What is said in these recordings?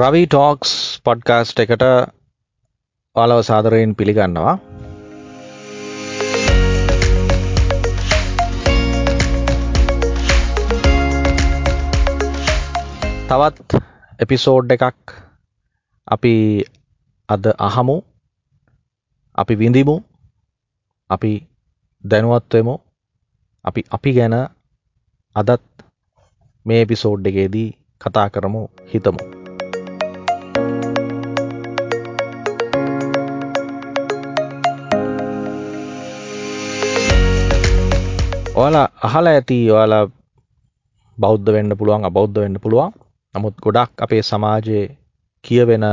Ravi talks podcast එකට ඔයාලව සාදරයෙන් පිළිගන්නවා. තවත් එපිසෝඩ් එකක් අපි අද අහමු අපි විඳිමු අපි දැනුවත්වමු අපි අපි ගැන අදත් මේ එපිසෝඩ් එකේදී කතා කරමු හිතමු. ඔයාලා අහලා ඇති ඔයාලා බෞද්ධ වෙන්න පුළුවන් අබෞද්ධ වෙන්න පුළුවන් නමුත් ගොඩක් අපේ සමාජයේ කියවෙන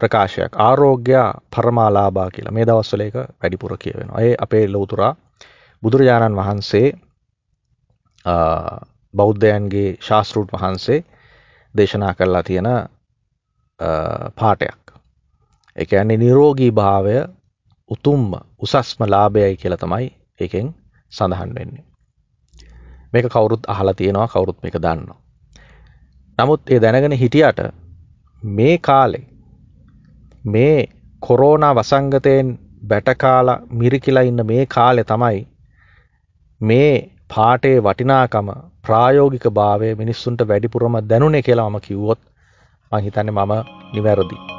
ප්‍රකාශයක් ආරෝග්‍ය පරමාලාබා කියලා මේ දවස්වල එක වැඩිපුර කියවෙනවා. ඒ අපේ ලෞතුරා බුදුරජාණන් වහන්සේ බෞද්ධයන්ගේ ශාස්තෘත් වහන්සේ දේශනා කරලා තියෙන පාටයක්. එක ඇන්නේ නිරෝගී භාවය උතුම්ම උසස්ම ලාභයයි කියලා තමයි එකෙන් සඳහන් වෙන්නේ. මේක කවුරුත් අහලා තියෙනවා කවුරුත් මේක දන්නවා. නමුත් ඒ දැනගෙන හිටියට මේ කාලේ මේ කොරෝනා වසංගතයෙන් බැටකාලා මිරිකිලා ඉන්න මේ කාලෙ තමයි මේ පාටේ වටිනාකම ප්‍රායෝගික භාවය මිනිස්සුන්ට වැඩිපුරම දැනුනේ කියලා මම කිව්වොත් මං හිතන්නේ මම නිවැරදි.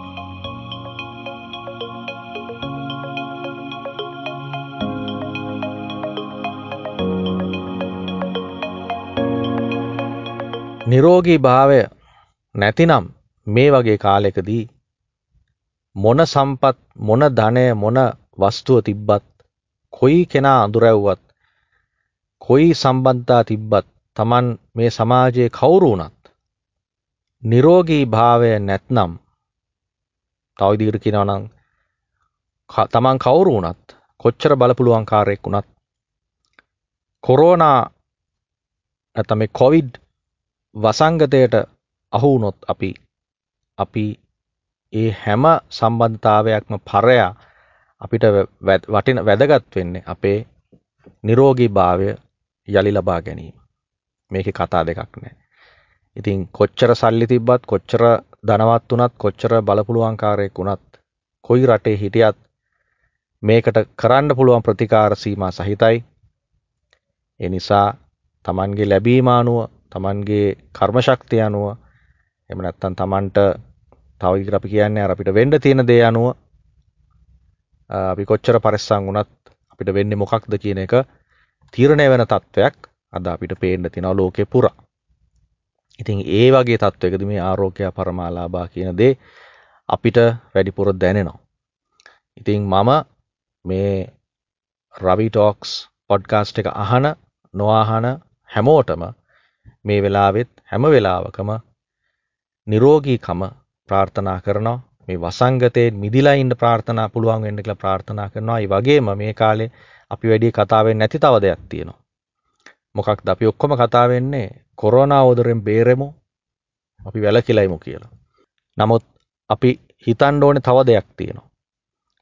නිරෝගී භාවය නැතිනම් මේ වගේ කාලෙකදී මොන සම්පත් මොන ධනය මොන වස්තුව තිබ්බත් කොයි කෙනා අඳුරැව්වත් කොයි සම්බන්ධතා තිබ්බත් තමන් මේ සමාජයේ කවුරු වුණත් නිරෝගී භාවය නැත්නම් තව ඉදිරියට කියනවා නම් තමන් කවුරු වුණත් කොච්චර බලපුලුවන් කාරයෙක් වුණත් කොරෝනා නැත්නම් මේ කොවිඩ් වසංගතයට අහු වුණොත් අපි අපි ඒ හැම සම්බන්ධතාවයක්ම පරයා අපිට වටින වැදගත් වෙන්නේ අපේ නිරෝගී භාවය යළි ලබා ගැනීම. මේකේ කතා දෙකක් නැහැ. ඉතින් කොච්චර සල්ලි තිබ්බත් කොච්චර ධනවත් වුණත් කොච්චර බලපුලුවන්කාරයෙක් වුණත් කොයි රටේ හිටියත් මේකට කරන්න පුළුවන් ප්‍රතිකාර සීමා සහිතයි. ඒ නිසා තමන්ගේ ලැබීම අනුව තමන්ගේ කර්ම ශක්තිය අනුව එහෙම නැත්නම් තමන්ට තව ඉදිරියට අපි කියන්නේ අර අපිට වෙන්න තියෙන දේ අනුව අපි කොච්චර පරිස්සම් වුණත් අපිට වෙන්නේ මොකක්ද කියන එක තීරණය වෙන තත්ත්වයක් අද අපිට පේන්න තියෙනවා ලෝකේ පුරා. ඉතින් ඒ වගේ තත්ත්වයකදී මේ ආරෝග්‍ය පරමාලාභා කියන දේ අපිට වැඩිපුර දැනෙනවා. ඉතින් මම මේ රවි ටොක්ස් පොඩ්කාස්ට් එක අහන නොඅහන හැමෝටම මේ වෙලාවෙත් හැම වෙලාවකම නිරෝගීකම ප්‍රාර්ථනා කරනවා මේ වසංගතයෙන් මිදිලා ඉන්න ප්‍රාර්ථනා පුළුවන් වෙන්න කියලා ප්‍රාර්ථනා කරනවා. ඒ වගේම මේ කාලේ අපි වැඩි කතා වෙන්නේ නැති තව දෙයක් තියෙනවා. මොකක්ද අපි ඔක්කොම කතා වෙන්නේ කොරෝනා උදරෙන් බේරෙමු. අපි වැළකීලායිමු කියලා. නමුත් අපි හිතන්න ඕනේ තව දෙයක් තියෙනවා.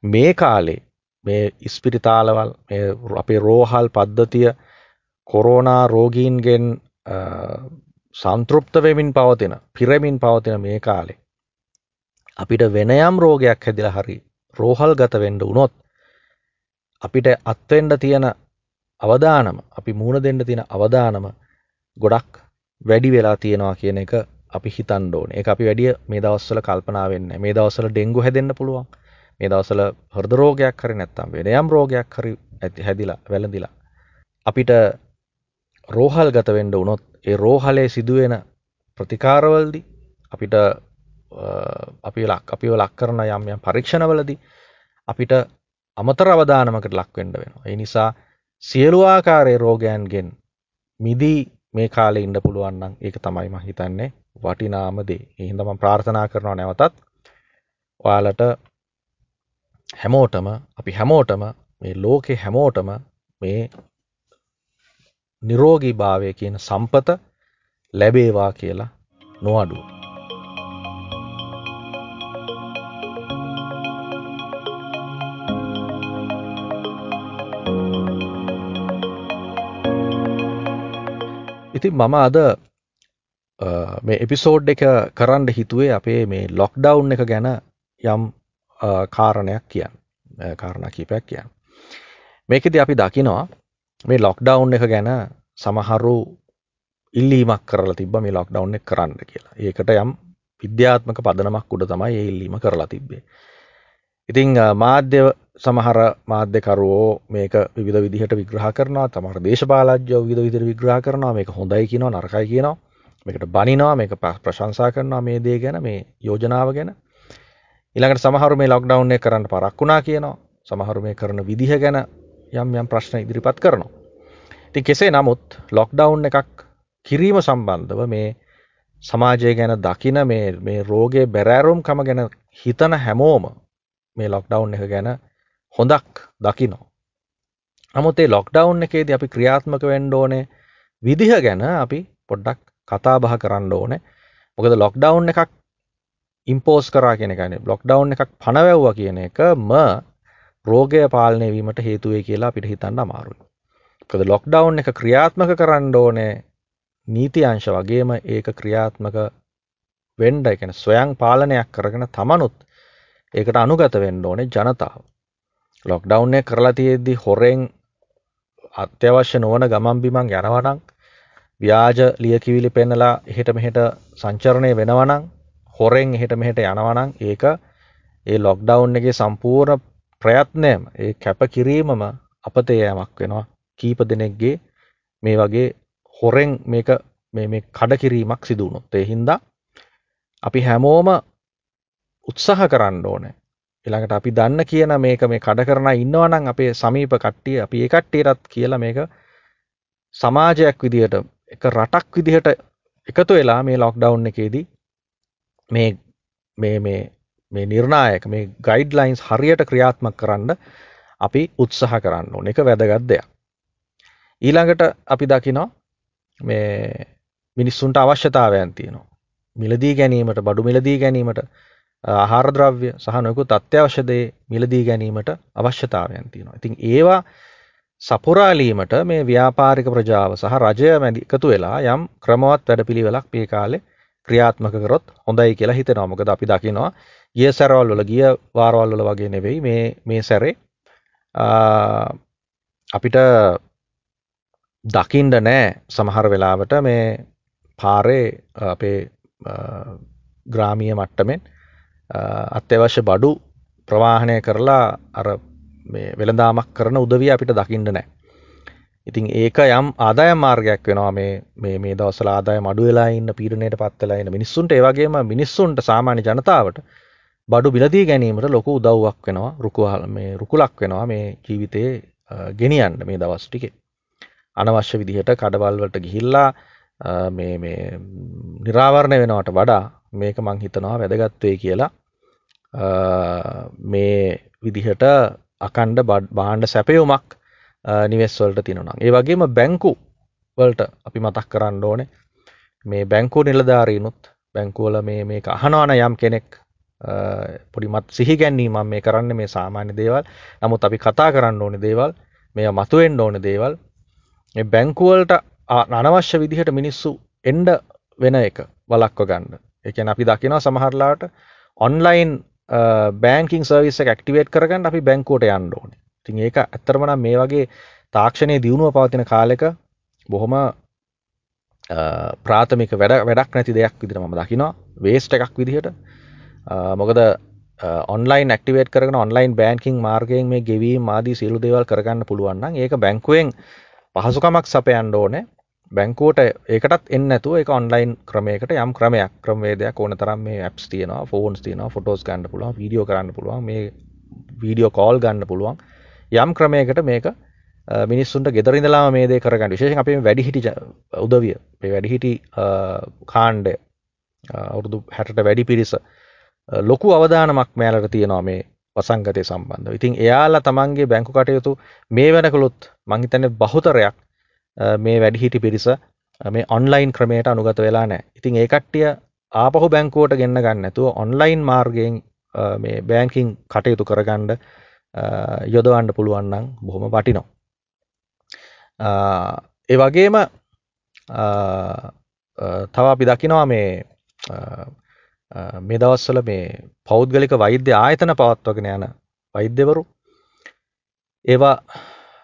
මේ කාලේ මේ ඉස්පිරිතාලවල් මේ අපේ රෝහල් පද්ධතිය කොරෝනා රෝගීන්ගෙන් සන්තෘප්ත වෙමින් පවතින පිරමින් පවතින මේ කාලේ අපිට වෙනයම් රෝගයක් හැදිලා හරි රෝහල් ගත වෙන්න වුණොත් අපිට අත්වෙන්න තියෙන අවදානම අපි මූුණ දෙන්න තියෙන අවදානම ගොඩක් වැඩි වෙලා තියෙනවා කියන එක අපි හිතන්න ඕනේ. ඒක අපි වැඩිය මේ දවස්වල කල්පනා වෙන්නේ. මේ දවස්වල ඩෙන්ගු හැදෙන්න පුළුවන්. මේ දවස්වල හෘද රෝගයක් හරි නැත්නම් වෙන යම් රෝගයක් හරි හැදිලා වැළඳිලා අපිට රෝහල් ගත වෙන්න වුණොත් ඒ රෝහලේ සිදුවෙන ප්‍රතිකාරවලදී අපිට අපි ලක් අපිව ලක් කරන යම් යම් පරීක්ෂණවලදී අපිට අමතර අවදානමකට ලක් වෙන්න වෙනවා. ඒ නිසා සියලු ආකාරයේ රෝගයන්ගෙන් මිදී මේ කාලේ ඉන්න පුළුවන් නම් ඒක තමයි මම හිතන්නේ වටිනාම දේ. ඒ හින්දා මම ප්‍රාර්ථනා කරනවා නැවතත් ඔයාලට හැමෝටම අපි හැමෝටම මේ ලෝකේ හැමෝටම මේ නිරෝගී භාවය කියන සම්පත ලැබේවා කියලා නොඅඩුව. ඉතින් මම අද මේ එපිසෝඩ් එක කරන්න හිතුවේ අපේ මේ ලොක්ඩවුන් එක ගැන යම් කාරණයක් කියන්න කාරණ කීපයක් කියන්න. මේකෙද අපි දකිනවා මේ ලොක්ඩවුන් එක ගැන සමහරු ඉල්ලීමක් කරලා තිබ මේ ලොක්ඩවුන් එක කරන්න කියලා. ඒකට යම් විද්‍යාත්මක පදනමක් උඩ තමයි ඒ ඉල්ලීම කරලා තිබ්බේ. ඉතිං මාධ්‍ය සමහර මාධ්‍යකරුවෝ මේක විධ විදිහට විග්‍රහ කරනවා. තමර දේශපාලජ්‍ය විධ විදිර විග්‍රහ කරනවා. මේක හොඳයි කියනවා නරකයි කියනවා. මේකට බනිනවා මේක ප්‍රශංසා කරනවා මේ දේ ගැන මේ යෝජනාව ගැන. ඉළඟට සමහරු මේ ලොක්ඩවුන් එක කරන්න පරක් වුණා කියනවා. සමහරු මේ කරන විදිහ ගැන යම් යම් ප්‍රශ්න ඉදිරිපත් කරනවා. ඉති කෙසේ නමුත් ලොක්ඩවුන් එකක් කිරීම සම්බන්ධව මේ සමාජය ගැන දකින මේ රෝගේ බැරෑරුම් කම ගැන හිතන හැමෝම මේ ලොක්ඩවුන් එක ගැන හොඳක් දකිනෝ. නමුත් ඒ ලොක්ඩවුන් එකේද අපි ක්‍රියාත්මක වෙන්ඩ ඕනේ විදිහ ගැන අපි පොඩ්ඩක් කතා බහ කරන්න ඕනේ මොකද ලොක්ඩවුන් එකක් ඉම්පෝස් කරා කියෙන ගන බ්ලොක්්ඩවුන් එකක් පනවැව්ව කියන එක ම රෝගය පාලනය වීමට හේතුවේ කියලා පිට හිතන්න අමාරුයි. කද ලොක්ඩවුන් එක ක්‍රියාත්මක කරන්න ඕනේ නීති අංශ වගේම ඒක ක්‍රියාත්මක වෙන්ඩ එකන ස්වයං පාලනයක් කරගෙන තමනුත් ඒකට අනුගත වෙන්න ඕනේ ජනතාව. ලොක්ඩවුන් එක කරලා තියෙද්දි හොරෙන් අත්‍යවශ්‍ය නොවන ගමන් බිමන් යනවනං ව්‍යාජ ලියකිවිලි පෙන්නලා එහෙට මෙහෙට සංචරණය වෙනවනං හොරෙන් එහෙට මෙහෙට යනවනං ඒක ඒ ලොක්ඩවුන් එක සම්පූර්ණ ප්‍රයත්නයම ඒ කැප කිරීමම අපතයෑමක් වෙනවා. කීප දෙනෙක්ගේ මේ වගේ හොරෙන් මේක මේ කඩ කිරීමක් සිදුවුණොත් ඒ හින්දා අපි හැමෝම උත්සාහ කරන්න ඕනේ. එළඟට අපි දන්න කියන මේක මේ කඩ කරන ඉන්නවනම් අපේ සමීප කට්ටිය අපි ඒ කට්ටියටත් කියලා මේක සමාජයක් විදිහට එක රටක් විදිහට එකතු වෙලා මේ ලොක්ඩවුන් එකේදී මේ මේ මේ මේ නිර්ණායක මේ ගයිඩ්ලයින්ස් හරියට ක්‍රියාත්මක කරන්න අපි උත්සාහ කරන්න ඕන එක වැදගත් දෙයක්. ඊළඟට අපි දකිනවා මේ මිනිස්සුන්ට අවශ්‍යතාවයන් තියෙනවා. මිලදී ගැනීමට බඩු මිලදී ගැනීමට ආහාරද්‍රව්‍ය සහ නොයකුත් අත්‍යවශ්‍යදේ මිලදී ගැනීමට අවශ්‍යතාවයන් තියෙනවා. ඉතින් ඒවා සපුරාලීමට මේ ව්‍යාපාරික ප්‍රජාව සහ රජය මැදි එකතු වෙලා යම් ක්‍රමවත් වැඩපිළිවෙලක් මේ කාලේ ක්‍රියාත්මක කරොත් හොඳයි කියලා හිතෙනවා. මොකද අපි දකිනවා ගිය සැරවල් වල ගිය වාරවල් වල වගේ නෙවෙයි මේ මේ සැරේ අපිට දකින්න නෑ සමහර වෙලාවට මේ පාරේ අපේ ග්‍රාමීය මට්ටමෙන් අත්‍යවශ්‍ය බඩු ප්‍රවාහනය කරලා අර මේ වෙළඳාමක් කරන උදවිය අපිට දකින්න නෑ. ඉතින් ඒක යම් ආදායම් මාර්ගයක් වෙනවා මේ මේ දවසල ආදාය මඩු වෙලා ඉන්න පීඩනයට පත්වෙලා ඉන්න මිනිස්සුන්ට ඒවගේම මිනිස්සුන්ට සාමාන්‍ය ජනතාවට බඩු බිලදී ගැනීමට ලොකු උදව්වක් වෙනවා රුකුහල් මේ රුකුලක් වෙනවා මේ ජීවිතයේ ගෙනියන්න මේ දවස් ටිකේ. අනවශ්‍ය විදිහට කඩවල්වලට ගිහිල්ලා මේ නිරාවරණය වෙනවට වඩා මේක මං හිතනවා වැදගත්වේ කියලා මේ විදිහට අකණ්ඩ බාණ්ඩ සැපයුමක් නිවෙස්වලට තිනනම්. ඒ වගේම බැංකු වලට අපි මතක් කරන්න ඕනේ මේ බැංකු නිලධාරීනුත් බැංකුවල මේ මේක අහනවාන යම් කෙනෙක් පොඩිමත් සිහිගැන්නීම මේ කරන්න මේ සාමාන්‍ය දේවල්. නමුත් අපි කතා කරන්න ඕන දේවල් මෙය මතුවෙන්ඩ ඕන දේවල්. බැංකුවලට අනවශ්‍ය විදිහට මිනිස්සු එන්ඩ වෙන එක වලක්ව ගන්න. එකන අපි දකිනවා සමහරලාට ඔන්ලයින් බෑංකින් සර්විස ක්ටිවේට කරගන්න අපි බැංකෝට යන්න ඕන. තින් ඒක ඇත්තරමනම් මේ වගේ තාක්ෂණය දියුණුව පවතින කාලෙක බොහොම ප්‍රාථමික වැඩ වැඩක් නැති දෙයක් විදිර ම දකිනවා. වේස්ට එකක් විදිහට. මොකද ඔන්ලයින් ක්ටිවේට කරන ඔන්ලයින් බෑන්කින් මාර්ගයෙන් මේ ගෙවීම ආදී සියලු දේවල් කරගන්න පුළුවන්න ඒක බැංකුවෙන් පහසුකමක් සපයන්ඩ ඕනේ. බැංකෝට ඒකටත් එන්නතු එක ඔන්ලයින් ක්‍රමයකට යම් ක්‍රමයක් ක්‍රමේදයක් ඕන තරම් මේ ඇප්ස් තියන ෆෝන්ස් තියන ෆොටෝස් ගන්න පුළුවන් වීඩියෝ කරන්න පුළුවන් මේ වීඩියෝ කෝල් ගන්න පුළුවන්. යම් ක්‍රමයකට මේක මිනිස්සුන්ට ගෙදරඉදලා මේ කරගන්න. විශේෂ අපේ වැඩිහිටි උදවිය වැඩිහිටි කාණ්ඩය අවුරුදු හැට වැඩි පිරිස ලොකු අවධානමක් මෑලට තියෙනවා මේ වසංගතය සම්බන්ධ ඉතින් එයාලා තමන්ගේ බැංකු කටයුතු මේ වෙනකළුත් මංහිතන බහුතරයක් මේ වැඩිහිටි පිරිස මේ ඔන්ලයින් ක්‍රමයට අනුගත වෙලා නෑ ඉතින් ඒකට්ටිය ආපහු බැංකුවට ගෙන්න්න ගන්න ඇතුව ඔන්ලයින් මාර්ගයෙන් මේ බෑංකින් කටයුතු කරගණ්ඩ යොදවන්න පුළුවන්නම් බොහොම වටිනෝ. ඒ වගේම තව අපි දකිනවා මේ මේ දවස්වල මේ පෞද්ගලික වෛද්‍ය ආයතන පවත්වගෙන යන වෛද්‍යවරු ඒවා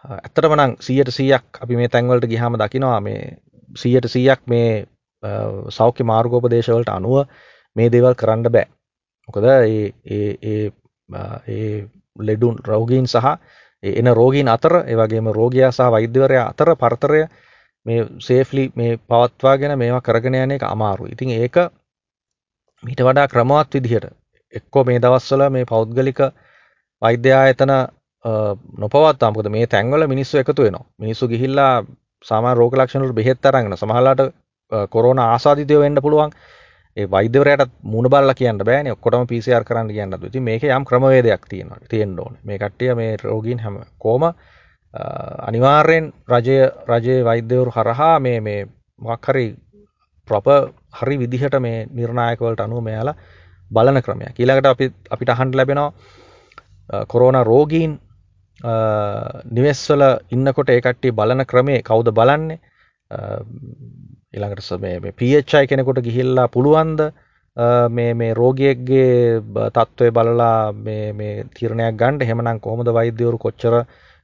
ඇත්තටම නම් 100ට 100ක් අපි මේ තැන්වලට ගියාම දකිනවා මේ 100ට 100ක් මේ සෞඛ්‍ය මාර්ගෝපදේශවලට අනුව මේ දේවල් කරන්න බෑ. මොකද ඒ ඒ ඒ ඒ ලෙඩුන් රෝගීන් සහ එන රෝගීන් අතර ඒ වගේම රෝගියා සහ වෛද්‍යවරයා අතර පරතරය මේ සේෆ්ලි මේ පවත්වාගෙන මේවා කරගෙන යන එක අමාරුයි. ඉතින් ඒක මීට වඩා ක්‍රමවත් විදිහට එක්කෝ මේ දවස්වල මේ පෞද්ගලික වෛද්‍ය ආයතන නොපවත්වා මොකද මේ තැන්වල මිනිස්සු එකතු වෙනවා. මිනිස්සු ගිහිල්ලා සාමාන්‍ය රෝග ලක්ෂණ වල බෙහෙත් අරගෙන සමහරලාට කොරෝනා ආසාදිතය වෙන්න පුළුවන්. ඒ වෛද්‍යවරයාට මුණ බලලා කියන්න බෑනේ. ඔක්කොටම PCR කරන්න කියන්න බෑ. ඉතින් මේකේ යම් ක්‍රමවේදයක් තියෙනවා. තියෙන්න ඕනේ. මේ කට්ටිය මේ රෝගීන් හැම කොහම අනිවාර්යෙන් රජය රජයේ වෛද්‍යවරු හරහා මේ මේ මොකක් හරි ප්‍රොපර් හරි විදිහට මේ නිර්ණායකවලට අනුව මෙයාලා බලන ක්‍රමයක්. ඊළඟට අපි අපිට අහන්න ලැබෙනවා කොරෝනා රෝගීන් නිවෙස්වල ඉන්නකොට ඒ කට්ටිය බලන ක්‍රමේ කවුද බලන්නේ? ඊළඟට මේ PHI කෙනෙකුට ගිහිල්ලා පුළුවන්ද මේ මේ රෝගියෙක්ගේ තත්ත්වය බලලා මේ මේ තීරණයක් ගන්න එහෙමනම් කොහොමද වෛද්‍යවරු කොච්චර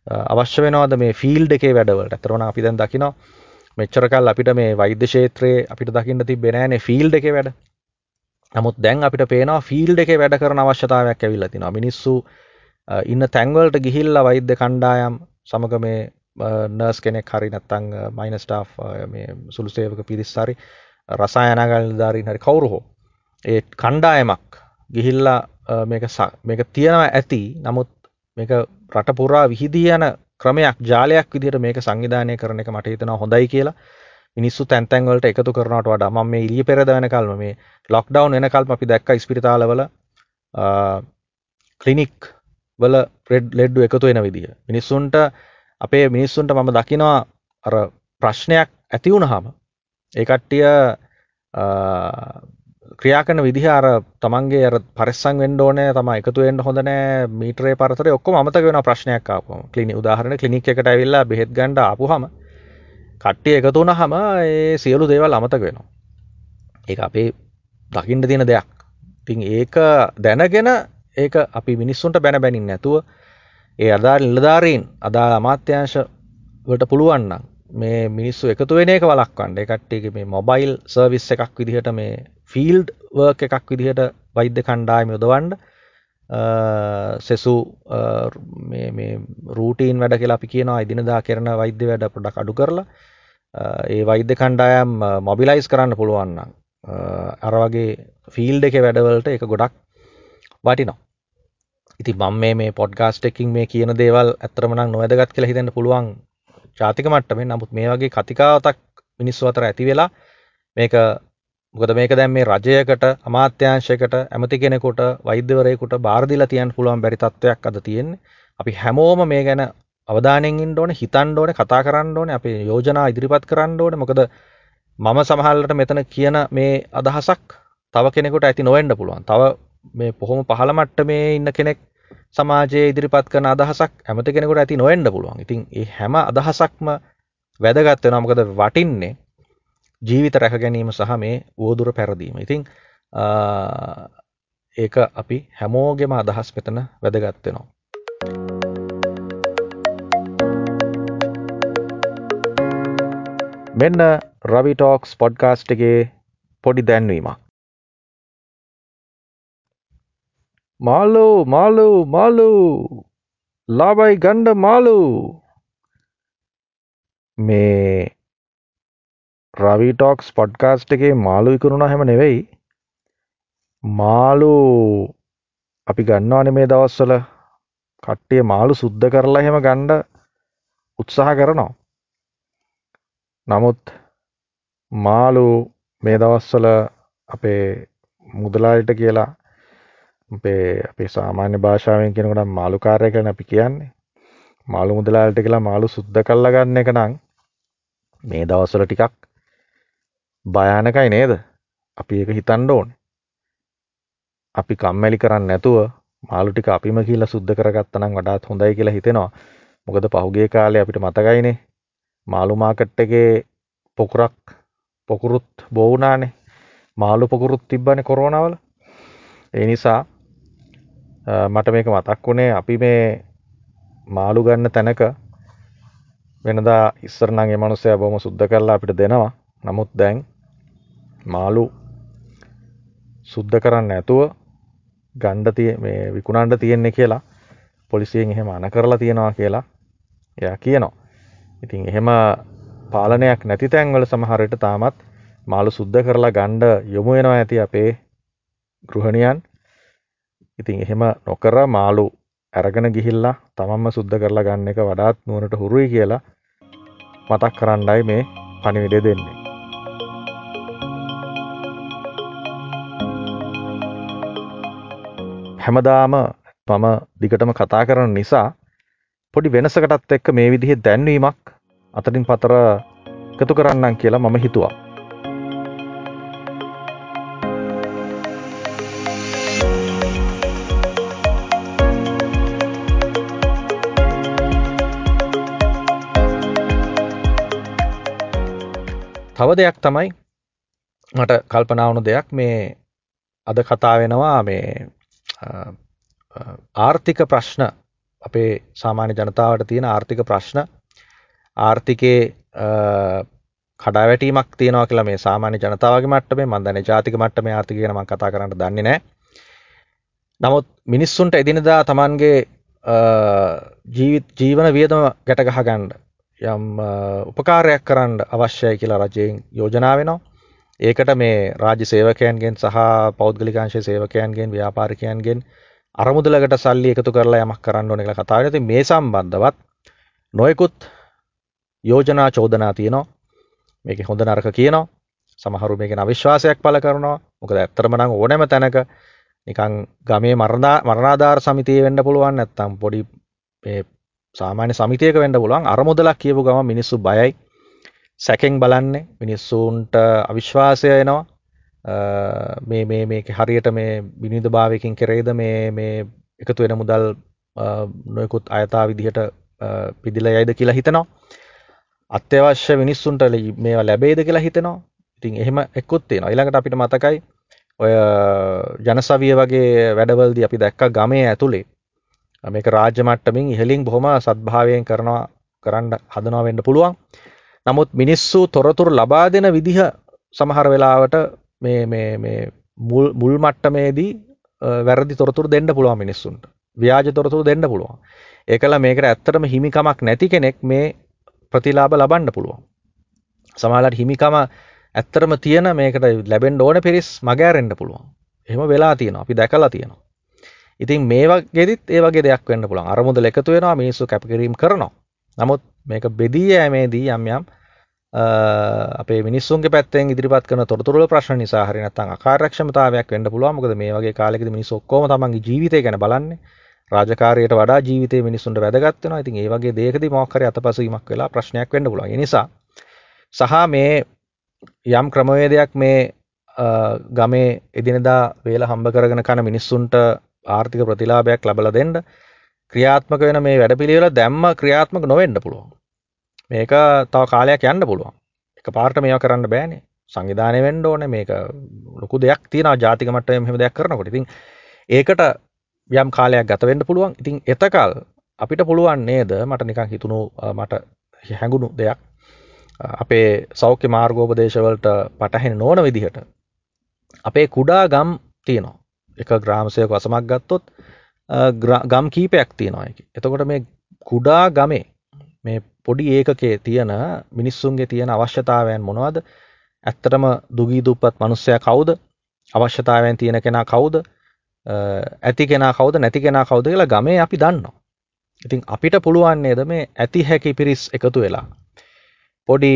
අවශ්‍ය වෙනවද මේ ෆීල්ඩ් එකේ වැඩවලට. අතරවන අපි දැන් දකිනවා මෙච්චර කල් අපිට මේ වෛද්‍ය ක්ෂේත්‍රයේ අපිට දකින්න තිබ්බේ නෑනේ ෆීල්ඩ් එකේ වැඩ. නමුත් දැන් අපිට පේනවා ෆීල්ඩ් එකේ වැඩ කරන අවශ්‍යතාවයක් ඇවිල්ලා තිනවා. මිනිස්සු ඉන්න තැන්වලට ගිහිල්ලා වෛද්‍ය කණ්ඩායම් සමග මේ නර්ස් කෙනෙක් හරි නැත්තං මයින ස්ටාෆ් මේ සුළු සේවක පිරිස් හරි රසායනගල් ධාරීන් හරි කවුරු හෝ ඒ කණ්ඩායමක් ගිහිල්ලා මේක මේක තියෙනවා ඇති නමුත් මේක රට පුරා විහිදී යන ක්‍රමයක් ජාලයක් විදිහට මේක සංවිධානය කරන එක මට හිතෙනවා හොඳයි කියලා. මිනිස්සු තැන් තැන් වලට එකතු කරනවට වඩා මම මේ ඊයේ පෙරේද වෙනකල්ම මේ ලොක්ඩවුන් වෙනකල්ම අපි දැක්ක ඉස්පිරිතාලවල ක්ලිනික් වල රෙඩ් ලෙඩ්ඩු එකතු වෙන විදිහ මිනිස්සුන්ට අපේ මිනිස්සුන්ට මම දකිනවා අර ප්‍රශ්නයක් ඇති වුණහම ඒ කට්ටිය ක්‍රියා කරන විදිහ අර තමන්ගේ අර පරිස්සම් වෙන්න ඕනේ තමයි එකතු වෙන්න හොඳ නෑ මීටරේ පරතරේ ඔක්කොම අමතක වෙන ප්‍රශ්නයක් ආපුවම ක්ලිනික් උදාහරණ ක්ලිනික් එකට ඇවිල්ලා බෙහෙත් ගන්න ආපුවම කට්ටිය එකතු වුණාම ඒ සියලු දේවල් අමතක වෙනවා. ඒක අපේ දකින්න තියෙන දෙයක්. ඉතින් ඒක දැනගෙන ඒක අපි මිනිස්සුන්ට බැන බැනින් නැතුව ඒ අදා නිලධාරීන් අදා අමාත්‍යංශ වලට පුළුවන්නම් මේ මිනිස්සු එකතු වෙන එක වලක්වන්න එකට්ටියගේ මේ මොබයිල් සර්විස් එකක් විදිහට මේ ෆිල්ඩ් වර්ක් එකක් විදිහට වෛද්‍ය කණ්ඩායම යොදවන්න සෙසු රූටීන් වැඩ කියලා අපි කියනවා ඉදිනදා කරන වෛද්‍ය වැඩ පොඩක් අඩු කරලා ඒ වෛද්‍ය කණ්ඩායම් මොබිලයිස් කරන්න පුළුවන්නම් අර වගේ ෆිල්ඩ් එක වැඩවලට එක ගොඩක් වටිනවා. ඉති මං මේ මේ පොඩ්ගාස්ට එකින් මේ කියන දේවල් ඇතරමනක් නොවැදගත් කියලා හිතන්න පුළුවන් ජාතික මට්ටමේ. නමුත් මේ වගේ කතිකාවතක් මිනිස්සු අතර ඇති වෙලා මේක මොකද මේක දැන් මේ රජයකට අමාත්‍යංශයකට ඇමති කෙනෙකුට වෛද්‍යවරයෙකුට බාර දීලා තියන්න පුළුවන් බැරි තත්ත්වයක් අද තියෙන්නේ. අපි හැමෝම මේ ගැන අවධානයෙන් ඉන්න ඕනේ, හිතන්න ඕනේ, කතා කරන්න ඕනේ, අපේ යෝජනා ඉදිරිපත් කරන්න ඕනේ. මොකද මම සමහරවිට මෙතන කියන මේ අදහසක් තව කෙනෙකුට ඇති නොවෙන්න පුළුවන්. තව මේ පොහොම පහළ මට්ටමේ ඉන්න කෙනෙක් සමාජයේ ඉදිරිපත් කරන අදහසක් ඇමති කෙනෙකුට ඇති නොවෙන්න පුළුවන්. ඉතින් ඒ හැම අදහසක්ම වැදගත් වෙනවා. මොකද වටින්නේ ජීවිත රැක ගැනීම සහ මේ වෝදුර පැරදීම. ඉතින් ඒක අපි හැමෝගෙම අදහස් මෙතන වැදගත් වෙනවා. මෙන්න රවි ටෝක්ස් පොඩ්කාස්ට් එකේ පොඩි දැන්වීමක්. මාලු මාලු මාලු ලාබයි ගණ්ඩ මාලු මේ රවිටෝක්ස් පොඩ්කාස්ට් එකේ මාලු ඉකරුණ හැම නෙවෙයි. මාලු අපි ගන්නවාන මේ දවස්වල. කට්ටිය මාලු සුද්ධ කරලා හෙම ගණ්ඩ උත්සාහ කරනවා. නමුත් මාලු මේ දවස්වල අපේ මුදලාට කියලා අපේ අපේ සාමාන්‍ය භාෂාවෙන් කෙනකට මාළු කාරය කරන අපි කියන්නේ. මාළු මුදලාලට කියලා මාළු සුද්ධ කල්ල ගන්න එක නං මේ දවස්සල ටිකක් භයානකයි නේද? අපි ඒක හිතන්ඩ ඕන. අපි කම්මැලි කරන්න නැතුව මාළු ටික අපිම කියලා සුද්ධ කරගත්තනම් වඩාත් හොඳයි කියලා හිතෙනවා. මොකද පහුගේ කාලේ අපිට මතකයිනේ. මාළු මාකට් එකේ පොකුරක් පොකුරුත් බෝවනානේ මාළු පොකුරුත් තිබ්බන කොරෝනවල ඒ නිසා මට මේක මතක් වුණේ අපි මේ මාළු ගන්න තැනක වෙනදා ඉස්සරනගේ මනුස්සය බොම සුද්ද කරලා අපිට දෙනවා. නමුත් දැන් මාළු සුද්ධ කරන්න ඇතුව ගණ්ඩ තිය මේ විකුණන්ඩ තියෙන්නේ කියලා පොලිසියෙන් එහෙම අන කරලා තියෙනවා කියලා එයා කියනවා. ඉතින් එහෙම පාලනයක් නැති තැන්වල සමහරට තාමත් මාළු සුද්ධ කරලා ගණ්ඩ යොමු වෙනවා ඇති අපේ ගෘහණියන් ඉතින් එහෙම නොකර මාළු ඇරගෙන ගිහිල්ලා තමන්ම සුද්ධ කරලා ගන්න එක වඩාත් නුවනට හුරුයි කියලා මතක් කරන්නයි මේ පණිවිඩ දෙන්නේ. හැමදාම මම දිගටම කතා කරන නිසා පොඩි වෙනසකටත් එක්ක මේ විදිහේ දැන්වීමක් අතරින් පතර එකතු කරන්නම් කියලා මම හිතුවා. තව දෙයක් තමයි මට කල්පනාවුණු දෙයක් මේ අද කතා වෙනවා මේ ආර්ථික ප්‍රශ්න අපේ සාමාන්‍ය ජනතාවට තියෙන ආර්ථික ප්‍රශ්න ආර්ථිකයේ කඩාවැටීමක් තියෙනවා කියලා මේ සාමාන්‍ය ජනතාවගේ මට්ටමේ මම දන්නේ ජාතික මට්ටමේ ආර්ථිකය ගැන මම කතා කරන්න දන්නේ නැහැ. නමුත් මිනිස්සුන්ට එදිනදා Tamanගේ ජීවිත ජීවන වියදම ගැට ගහ ගන්න යම් උපකාරයක් කරන්න අවශ්‍යයි කියලා රජයෙන් යෝජනා වෙනවා. ඒකට මේ රාජ්‍ය සේවකයන්ගෙන් සහ පෞද්ගලිකාංශ සේවකයන්ගෙන් ව්‍යාපාරිකයන්ගෙන් අරමුදලකට සල්ලි එකතු කරලා යමක් කරන්න ඕන කියලා කතා වෙනවා. මේ සම්බන්ධවත් නොයෙකුත් යෝජනා චෝදනා තියෙනවා. මේක හොඳ නරක කියනවා. සමහරු මේකෙන් අවිශ්වාසයක් පළ කරනවා. මොකද ඇත්තටම නම් ඕනෑම තැනක නිකන් ගමේ මරණාධාර සමිතිය වෙන්න පුළුවන් නැත්තම් පොඩි මේ සාමාන්‍ය සමිතියක වෙන්න පුළුවන් අරමුදලක් කියපු ගම මිනිස්සු බයයි සැකෙන් බලන්නේ මිනිස්සුන්ට අවිශ්වාසය එනවා. මේ මේ මේක හරියට මේ විනිධ භාවයකින් කෙරේද මේ මේ එකතු වෙන මුදල් නොයකුත් අයතා විදිහට පිදිල යයිද කියලා හිතනවා. අත්‍යවශ්‍ය මිනිස්සුන්ට මේවා ලැබේද කියලා හිතනවා. ඉතින් එහෙම එක්කුත් තියෙනවා ඊළඟට අපිට මතකයි ඔය ජනසවිය වගේ වැඩවල්දි අපි දැක්ක ගමේ ඇතුළේ මේක රාජ්‍ය මට්ටමින් ඉහලින් බොහොම සත්භාවයෙන් කරනවා කරන්න හදනවා වෙන්න පුළුවන්. නමුත් මිනිස්සු තොරතුරු ලබා දෙන විදිහ සමහර වෙලාවට මේ මේ මේ මුල් මට්ටමේදී වැරදි තොරතුරු දෙන්න පුළුවන් මිනිස්සුන්ට. ව්‍යාජ තොරතුරු දෙන්න පුළුවන්. ඒකලා මේකට ඇත්තටම හිමිකමක් නැති කෙනෙක් මේ ප්‍රතිලාභ ලබන්න පුළුවන්. සමහරවිට හිමිකම ඇත්තටම තියෙන මේකට ලැබෙන්න ඕන පිරිස් මගෑරෙන්න පුළුවන්. එහෙම වෙලා තියෙනවා. අපි දැකලා තියෙනවා. ඉතින් මේ වගේදිත් ඒ වගේ දෙයක් වෙන්න පුළුවන්. අරමුදල එකතු වෙනවා මිනිස්සු කැපකිරීම කරනවා. නමුත් මේක බෙදී යෑමේදී යම් යම් අපේ මිනිස්සුන්ගේ පැත්තෙන් ඉදිරිපත් කරන තොරතුරු ප්‍රශ්න නිසා හරි නැත්නම් අකාර්යක්ෂමතාවයක් වෙන්න පුළුවන් මොකද මේ වගේ කාලෙකදී මිනිස්සු ඔක්කොම තමන්ගේ ජීවිතය ගැන බලන්නේ රාජකාරියට වඩා ජීවිතේ මිනිස්සුන්ට වැදගත් වෙනවා. ඉතින් ඒ වගේ දෙයකදී මොකක් හරි අතපසුවීමක් වෙලා ප්‍රශ්නයක් වෙන්න පුළුවන්. ඒ නිසා සහ මේ යම් ක්‍රමවේදයක් මේ ගමේ එදිනෙදා වේල හම්බ කරගෙන කන මිනිස්සුන්ට ආර්ථික ප්‍රතිලාභයක් ලබලා දෙන්න ක්‍රියාත්මක වෙන මේ වැඩපිළිවෙල දැම්ම ක්‍රියාත්මක නොවෙන්න පුළුවන්. මේක තව කාලයක් යන්න පුළුවන්. එක පාර්ට මේවා කරන්න බෑනේ. සංවිධානය වෙන්න ඕනේ. මේක ලොකු දෙයක් තියෙනවා. ජාතික මට්ටමේ මෙහෙම දෙයක් කරනකොට. ඉතින් ඒකට යම් කාලයක් ගත වෙන්න පුළුවන්. ඉතින් එතකල් අපිට පුළුවන් නේද? මට නිකන් හිතුණු මට හැඟුණු දෙයක්. අපේ සෞඛ්‍ය මාර්ගෝපදේශවලට පටහෙන නොවන විදිහට අපේ කුඩා ගම් තියෙනවා. එක ග්‍රාමසයක වසමක් ගත්තොත් ගම් කීපයක් තියෙනවා එතකොට මේ කුඩා ගමේ මේ පොඩි ඒකකේ තියෙන මිනිස්සුන්ගේ තියෙන අවශ්‍යතාවයන් මොනවද? ඇත්තටම දුගී දුප්පත් මනුස්සයා කවුද? අවශ්‍යතාවයන් තියෙන කෙනා කවුද? ඇති කෙනා කවුද? නැති කෙනා කවුද කියලා ගමේ අපි දන්නවා. ඉතින් අපිට පුළුවන් නේද මේ ඇති හැකි පිරිස් එකතු වෙලා පොඩි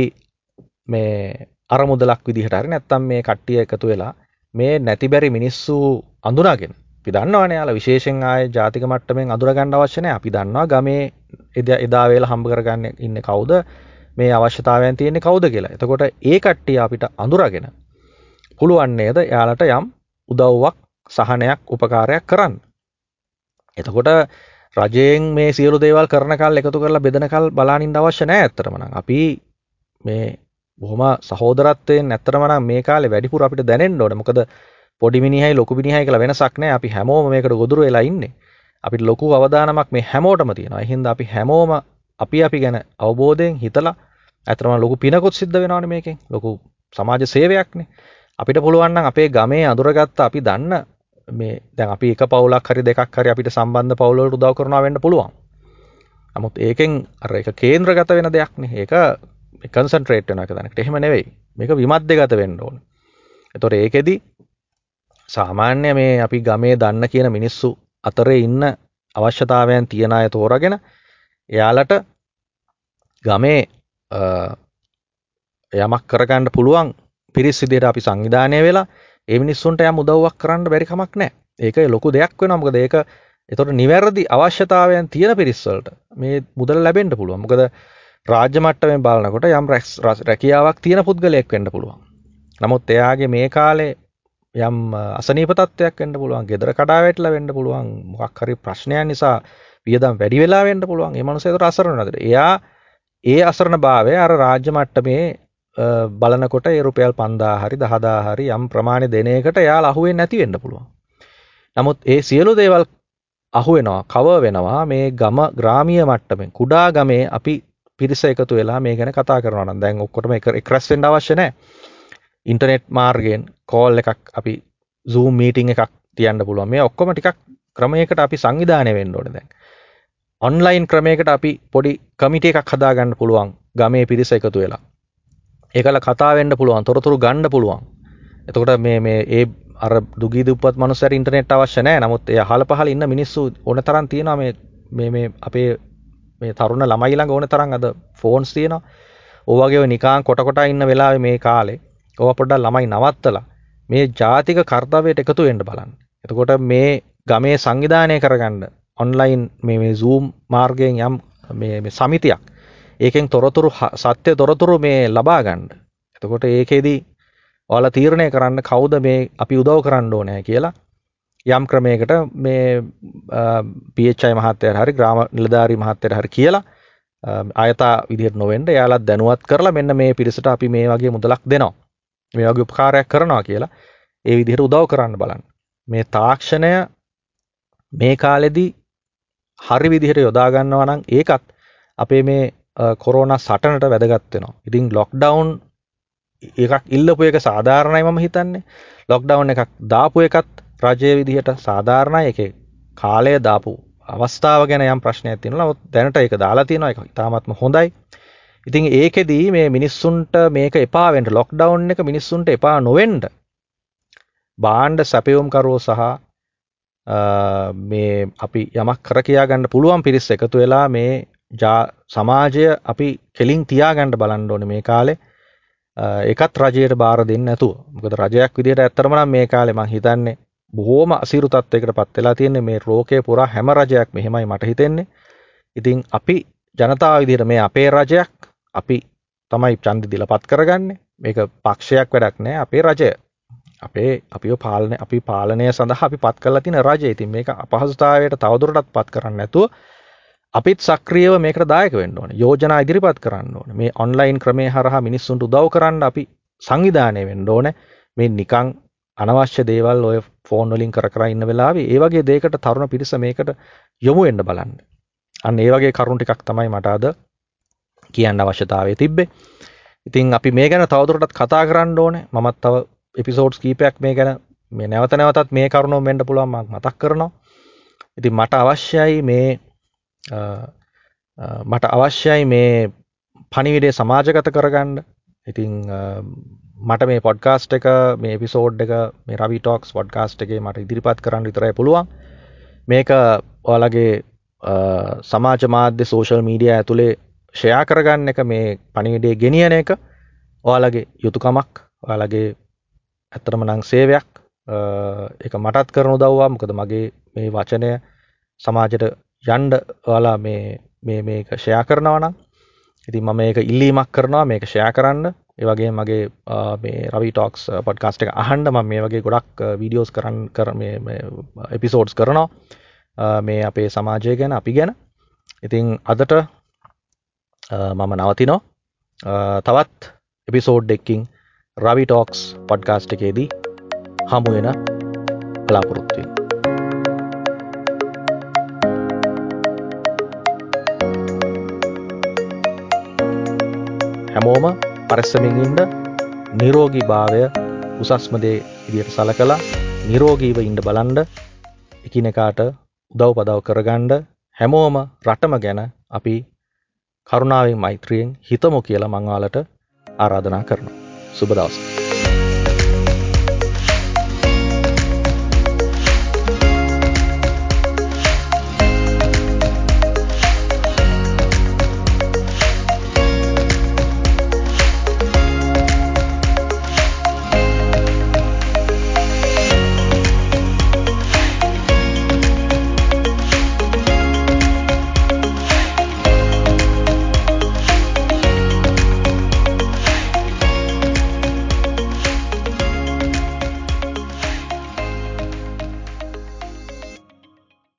මේ අරමුදලක් විදිහට හරි නැත්තම් මේ කට්ටිය එකතු වෙලා මේ නැති බැරි මිනිස්සු අඳුනාගෙන අපි දන්නවනේ යාලා විශේෂයෙන් ආයේ ජාතික මට්ටමින් අඳුර ගන්න අවශ්‍ය නැහැ. අපි දන්නවා ගමේ එදා වේලා හම්බ කරගන්න ඉන්නේ කවුද? මේ අවශ්‍යතාවයන් තියෙන්නේ කවුද කියලා. එතකොට ඒ කට්ටිය අපිට අඳුරගෙන පුළුවන් නේද එයාලට යම් උදව්වක් සහනයක් උපකාරයක් කරන්න. එතකොට රජයෙන් මේ සියලු දේවල් කරන කල් එකතු කරලා බෙදන කල් බලානින්න අවශ්‍ය නැහැ ඇත්තටම නම්. අපි මේ බොහොම සහෝදරත්වයෙන් ඇත්තටම නම් මේ කාලේ වැඩිපුර අපිට දැනෙන්න ඕනේ. මොකද පොඩි මිනිහයි ලොකු මිනිහයි කියලා වෙනසක් නැහැ. අපි හැමෝම මේකට ගොදුරු වෙලා ඉන්නේ. අපිට ලොකු අවධානමක් මේ හැමෝටම තියෙනවා. ඒ හින්දා අපි හැමෝම අපි අපි ගැන අවබෝධයෙන් හිතලා ඇත්තටම ලොකු පිනකුත් සිද්ධ වෙනවනේ මේකෙන්. ලොකු සමාජ සේවයක්නේ. අපිට පුළුවන් නම් අපේ ගමේ අඳුරගත්ත අපි දන්න මේ දැන් අපි එක පවුලක් හරි දෙකක් හරි අපිට සම්බන්ධ පවුල් වලට උදව් කරනවා වෙන්න පුළුවන්. නමුත් ඒකෙන් අර එක කේන්ද්‍රගත වෙන දෙයක්නේ. ඒක කන්සන්ට්‍රේට් වෙන එක දැනකට. එහෙම නෙවෙයි. මේක විමධ්‍යගත වෙන්න ඕන. එතකොට ඒකෙදි සාමාන්‍ය මේ අපි ගමේ දන්න කියන මිනිස්සු අතරේ ඉන්න අවශ්‍යතාවයන් තියෙන අය තෝරගෙන එයාලට ගමේ යමක් කරගන්න පුළුවන් පිරිස් විදිහට අපි සංවිධානය වෙලා ඒ මිනිස්සුන්ට යම් උදව්වක් කරන්න බැරි කමක් නැහැ. ඒක ලොකු දෙයක් වෙනවා. මොකද ඒක එතකොට නිවැරදි අවශ්‍යතාවයන් තියෙන පිරිස් වලට මේ මුදල ලැබෙන්න පුළුවන්. මොකද රාජ්‍ය මට්ටමින් බලනකොට යම් රැකියාවක් තියෙන පුද්ගලයෙක් වෙන්න පුළුවන්. නමුත් එයාගේ මේ කාලේ යම් අසනීප තත්ත්වයක් වෙන්න පුළුවන් ගෙදර කඩා වැටලා වෙන්න පුළුවන් මොකක් හරි ප්‍රශ්නයක් නිසා වියදම් වැඩි වෙලා වෙන්න පුළුවන් ඒ මනුස්සයා ඒතර අසරණ නැතර එයා ඒ අසරණ භාවය අර රාජ්‍ය මට්ටමේ බලනකොට ඒ රුපියල් 5000 හරි 10000 හරි යම් ප්‍රමාණය දෙන එකට එයාලා අහුවෙන්නේ නැති වෙන්න පුළුවන්. නමුත් ඒ සියලු දේවල් අහු වෙනවා කව වෙනවා මේ ගම ග්‍රාමීය මට්ටමෙන් කුඩා ගමේ අපි පිරිස එකතු වෙලා මේ ගැන කතා කරනවා නම් දැන් ඔක්කොටම එක රැස් වෙන්න අවශ්‍ය නැහැ. ඉන්ටර්නෙට් මාර්ගයෙන් කෝල් එකක් අපි Zoom මීටිං එකක් තියන්න පුළුවන්. මේ ඔක්කොම ටිකක් ක්‍රමයකට අපි සංවිධානය වෙන්න ඕනේ දැන්. ඔන්ලයින් ක්‍රමයකට අපි පොඩි කමිටි එකක් හදාගන්න පුළුවන් ගමේ පිරිස එකතු වෙලා. ඒකල කතා වෙන්න පුළුවන්, තොරතුරු ගන්න පුළුවන්. එතකොට මේ මේ ඒ අර දුගී දුප්පත් මනුස්සයර ඉන්ටර්නෙට් අවශ්‍ය නැහැ. නමුත් ඒ අහල පහල ඉන්න මිනිස්සු ඕන තරම් තියෙනවා මේ මේ මේ අපේ මේ තරුණ ළමයි ළඟ ඕන තරම් අද ෆෝන්ස් තියෙනවා. ඕවගේ නිකාන් කොට කොට ඉන්න වෙලාවේ මේ කාලේ ඕවා පොඩ්ඩක් ළමයි නවත්තලා මේ ජාතික කර්තව්‍යයට එකතු වෙන්න බලන්න. එතකොට මේ ගමේ සංවිධානය කරගන්න ඔන්ලයින් මේ මේ Zoom මාර්ගයෙන් යම් මේ මේ සමිතියක් ඒකෙන් තොරතුරු සත්‍ය තොරතුරු මේ ලබා ගන්න. එතකොට ඒකෙදි ඔයාලා තීරණය කරන්න කවුද මේ අපි උදව් කරන්න ඕනේ කියලා යම් ක්‍රමයකට මේ PHI මහත්තයාට හරි ග්‍රාම නිලධාරී මහත්තයාට හරි කියලා ආයතා විදිහට නොවෙන්න එයාලත් දැනුවත් කරලා මෙන්න මේ පිරිසට අපි මේ වගේ මුදලක් දෙනවා. මේ වගේ උපකාරයක් කරනවා කියලා ඒ විදිහට උදව් කරන්න බලන්න. මේ තාක්ෂණය මේ කාලෙදී හරි විදිහට යොදා ගන්නවා නම් ඒකත් අපේ මේ කොරෝනා සටනට වැදගත් වෙනවා. ඉතින් ලොක්ඩවුන් එකක් ඉල්ලපු එක සාධාරණයි මම හිතන්නේ. ලොක්ඩවුන් එකක් දාපු එකත් රජයේ විදිහට සාධාරණයි. ඒකේ කාලය දාපු අවස්ථාව ගැන යම් ප්‍රශ්නයක් තියෙනවා. නමුත් දැනට ඒක දාලා තියෙනවා. ඒක ඉතාමත්ම හොඳයි. ඉතින් ඒකෙදී මේ මිනිස්සුන්ට මේක එපා වෙන්න ලොක්ඩවුන් එක මිනිස්සුන්ට එපා නොවෙන්න බාණ්ඩ සැපයුම්කරුවෝ සහ මේ අපි යමක් කර කියා ගන්න පුළුවන් පිරිස් එකතු වෙලා මේ සමාජය අපි කෙලින් තියාගන්න බලන්න ඕනේ මේ කාලේ ඒකත් රජයට බාර දෙන්න නැතුව මොකද රජයක් විදිහට ඇත්තටම නම් මේ කාලේ මං හිතන්නේ බොහෝම අසීරු තත්වයකට පත් වෙලා තියෙන්නේ මේ ලෝකයේ පුරා හැම රජයක් මෙහෙමයි මට හිතෙන්නේ. ඉතින් අපි ජනතාව විදිහට මේ අපේ රජයක් අපි තමයි චන්දි දිල පත් කරගන්නේ. මේක පක්ෂයක් වැඩක් නෑ. අපේ රජය. අපේ අපිෝ පාලනය අපි පාලනය සඳහා අපි පත් කරලා තින රජය. ඉතින් මේක අපහසුතාවයට තවදුරටත් පත් කරන්න නැතුව අපිත් සක්‍රියව මේකට දායක වෙන්න ඕන. යෝජනා ඉදිරිපත් කරන්න ඕන. මේ ඔන්ලයින් ක්‍රමය හරහා මිනිස්සුන්ට උදව් කරන්න අපි සංවිධානය වෙන්න ඕන. මේ නිකං අනවශ්‍ය දේවල් ඔය ෆෝන් වලින් කර කර ඉන්න වෙලාවේ ඒ වගේ දෙයකට තරුණ පිරිස මේකට යොමු වෙන්න බලන්න. අන්න ඒ වගේ කරුණු ටිකක් තමයි මට අද කියන්න අවශ්‍යතාවය තිබ්බේ. ඉතින් අපි මේ ගැන තවදුරටත් කතා කරන්න ඕනේ. මමත් තව එපිසෝඩ්ස් කීපයක් මේ ගැන මේ නැවත නැවතත් මේ කරුණුව වෙන්න පුළුවන් මම මතක් කරනවා. ඉතින් මට අවශ්‍යයි මේ මට අවශ්‍යයි මේ පණිවිඩේ සමාජගත කරගන්න. ඉතින් මට මේ පොඩ්කාස්ට් එක මේ එපිසෝඩ් එක මේ රවි ටොක්ස් පොඩ්කාස්ට් එකේ මට ඉදිරිපත් කරන්න විතරයි පුළුවන්. මේක ඔයාලගේ සමාජ මාධ්‍ය සෝෂල් මීඩිය ඇතුළේ ෂයා කරගන්න එක මේ පණිවිඩේ ගෙනියන එක ඔයාලගේ යුතුකමක් ඔයාලගේ ඇත්තරම නං සේවයක් එක මටත් කරනු දව්වා. මොකද මගේ මේ වචනය සමාජයට යන්ඩ ඔයාලා මේ මේක ෂයා කරනවනම් ඉතින් මම මේක ඉල්ලීමක් කරනවා මේක ෂයා කරන්න. ඒවගේ මගේ මේ රවි ටොක්ස් පොඩ්කාස්ට එක අහන්ඩ ම මේ වගේ ගොඩක් වීඩියෝස් කරන්න කර එපිසෝඩ්ස් කරනවා. මේ අපේ සමාජය ගැන අපි ගැන. ඉතිං අදට මම නවතිනෝ. තවත් එපිසෝඩ් එක්කින් රවි ටෝක්ස් පොඩ්කාස්ට් එකේදී හමුවෙන බලාපොරොත්තුවෙන් හැමෝම පරස්සමින් ඉන්ඩ නිරෝගී භාවය උසස්මදේ ඉදියට සල කලා නිරෝගීව ඉන්ඩ බලන්ඩ එකිනෙකාට උදව් පදව් කරගණ්ඩ හැමෝම රටම ගැන අපි කරුණාවෙන් මෛත්‍රියෙන් හිතමු කියලා මංවාලට ආරාධනා කරනවා. සුබදවස.